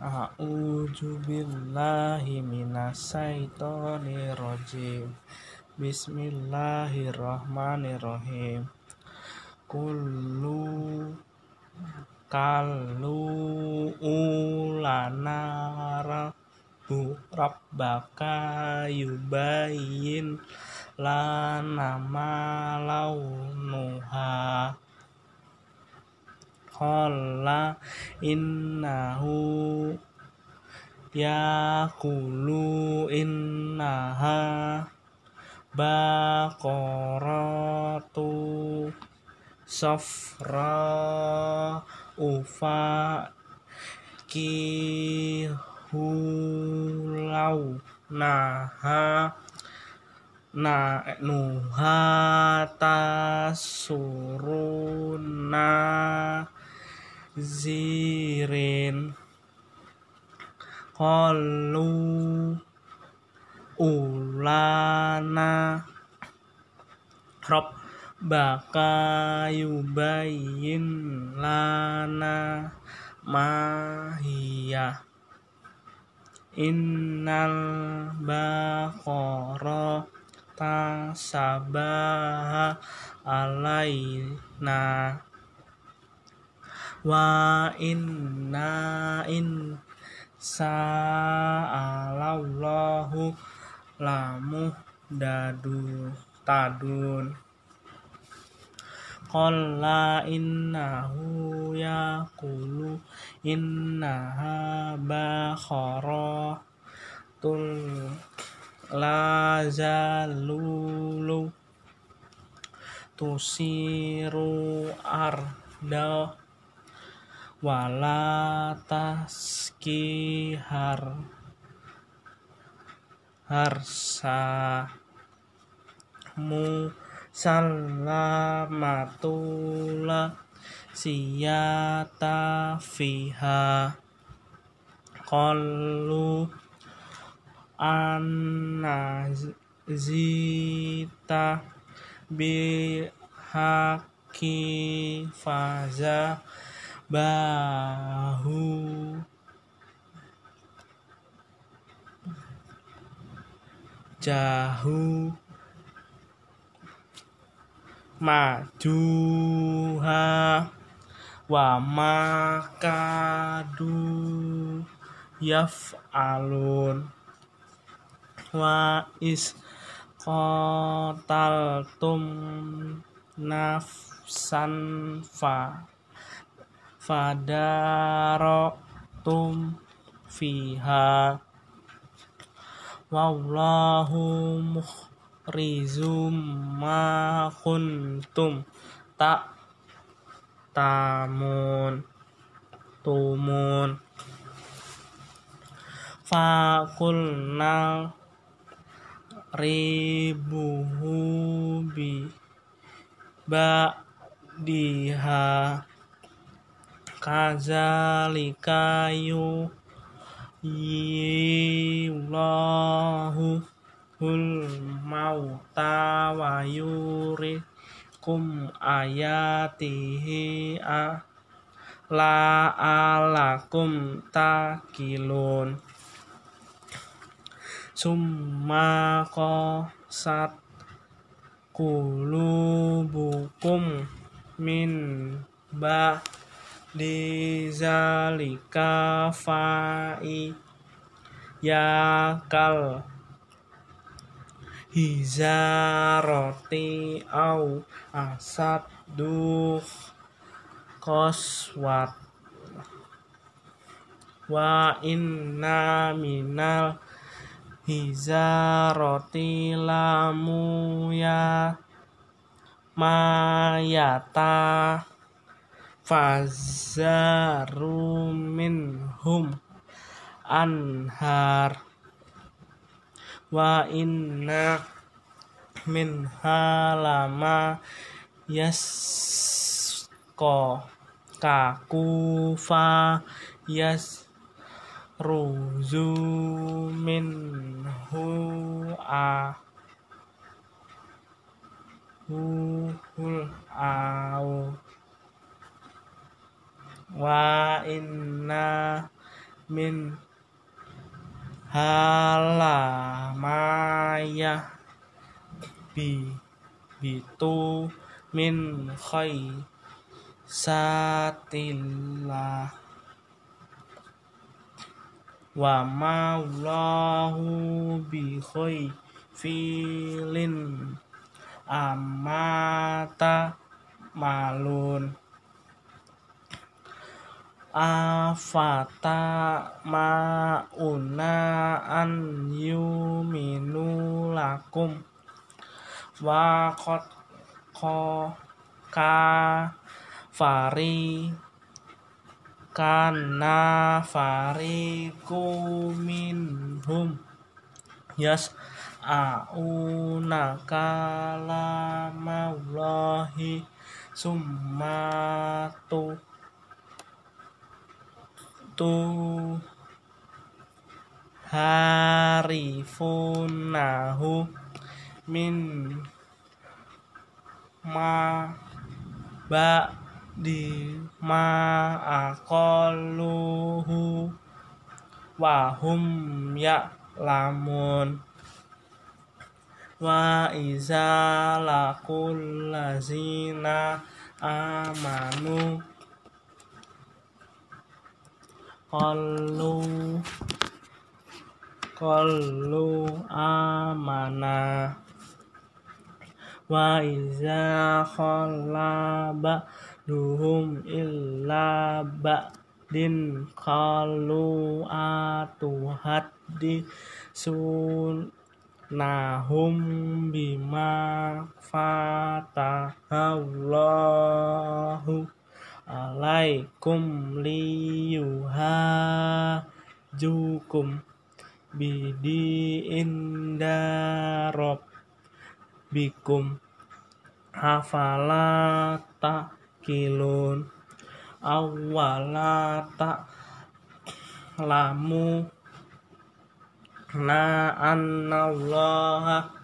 A'udzu billahi minasyaitonir rajim. Bismillahirrahmanirrahim. Kullu kalu ulana rabbu rabbaka yubayyin lana ma launuha qala innahu yaqulu innaha baqaratu safra ufa kihulau naha na nuha tasuruna zirin. Qalu ulana. Rob baka yubayyin lana mahiyah innal baqara tasabaha alaina wa inna in sa'alallahu lamu dadu tadun Qala innahu yaqulu innaha bakhara tul la zalulu tusiru arda wala taski har harsa mu salamatula siyata fiha qalu anna zita bi haki faza bahu. Jahu. Majuha. Wa makadu yaf'alun. Wa is qataltum nafsan fa fadarotum fiha wallahu mukhrizum ma kuntum tak tamun tumun. Fakulna ribuhu bi ba diha kazalika yu yillahu hul mauta wa yurikum ayatihi a la alakum takilun. Summa qasat kulubukum min ba di zalika fa'i yakal hizaroti au asad duh koswat. Wa inna minal hizaroti lamu ya mayata fazaru minhum anhar wa inna min halama yasko kakufa yas ruzu minhu a huhul au wa inna min halamaya bi bitu min khai satillah wa maulahu bi khai filin amata malun afata mauna an yuminu lakum. Wa qad ka fari kana fariku minhum. Yas auna kalamallahi summatu tu harifunahu min ma ba di ma aqalluhu wa hum ya lamun wa iza laqul lazina amanu qalu qalu amana wa iza khalaba duhum illa ba'din qalu atuhaddi sunnahum bima fatahallahu alaikum liyuhajukum bidi indarob bikum hafala takilun awala tak lamu na annallaha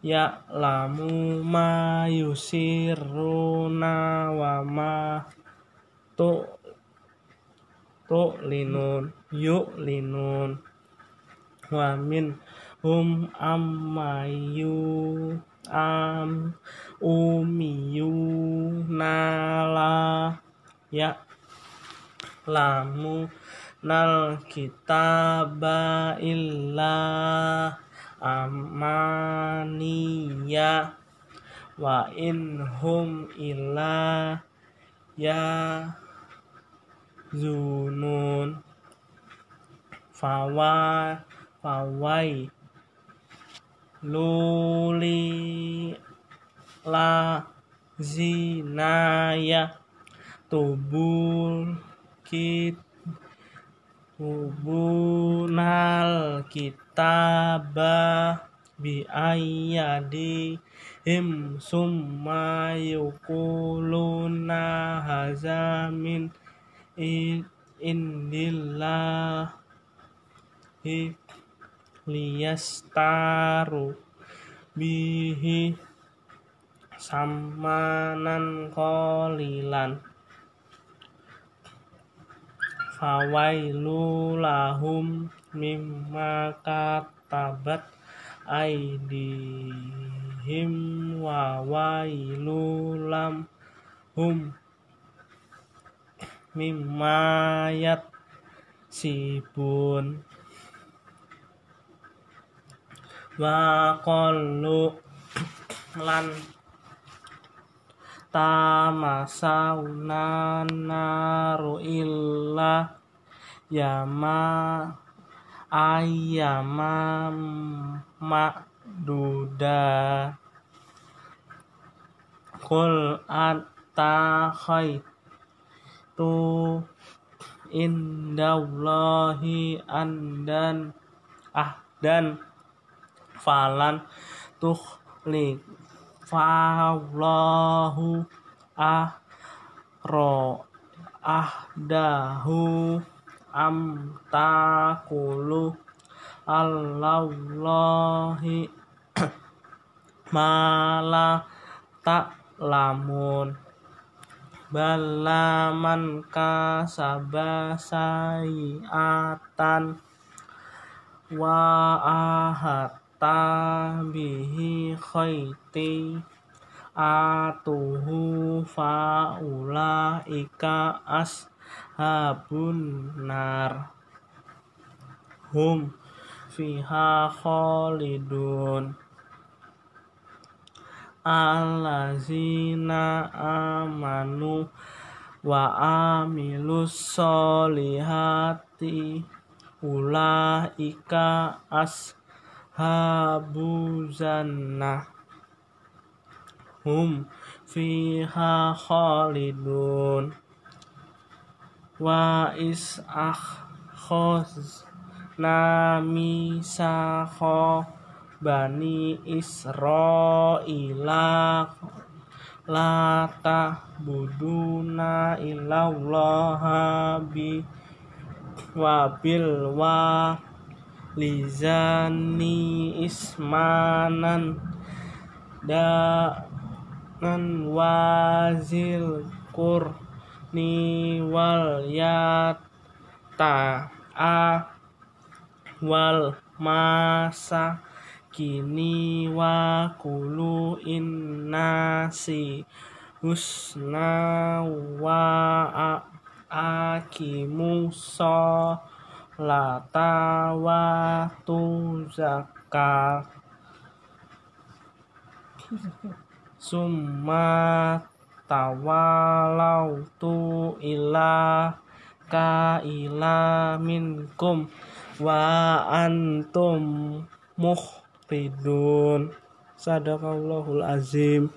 ya'lamu ma yusirruna wa ma tu tu linun yuk linun wa min hum ammayu am umiyu nala ya lamu nal kitaba illa amaniya wa in hum illa ya zunun fawa fawai luli la zinaya tubul kit hubunal kitaba bi ayyadihim summa yukuluna hazamin indillahi liyastaru bihi samanan qalilan fawailu lahum mimma katabat aidihim wa wailu lam hum mimma yat sibun wa qallu lan tamasawna naru illa yama ayyama ma'duda. Kul atta khaitu indallahi andan ahdan falan tuh fallahu ahro ahdahu am takulu mala tak lamun bala man kasaba sayiatan wa ahata bihi khayti atuhu faula ika ashabun nar. Hum fiha khalidun. Allazina amanu wa amilus solihati ulaika ashabu jannah hum fiha khalidun. Wa is akhoz nami sakho bani Israila. La ta'buduna illallaha bi wabil wa lizani ismanan dan wazil kur ni wal yata a wal masa kini wa kulu innasi husna wa akimu lata wa tu zakat summa tawalau tu ila ka ila minkum wa antum muh Ridun Sadaqallahul azim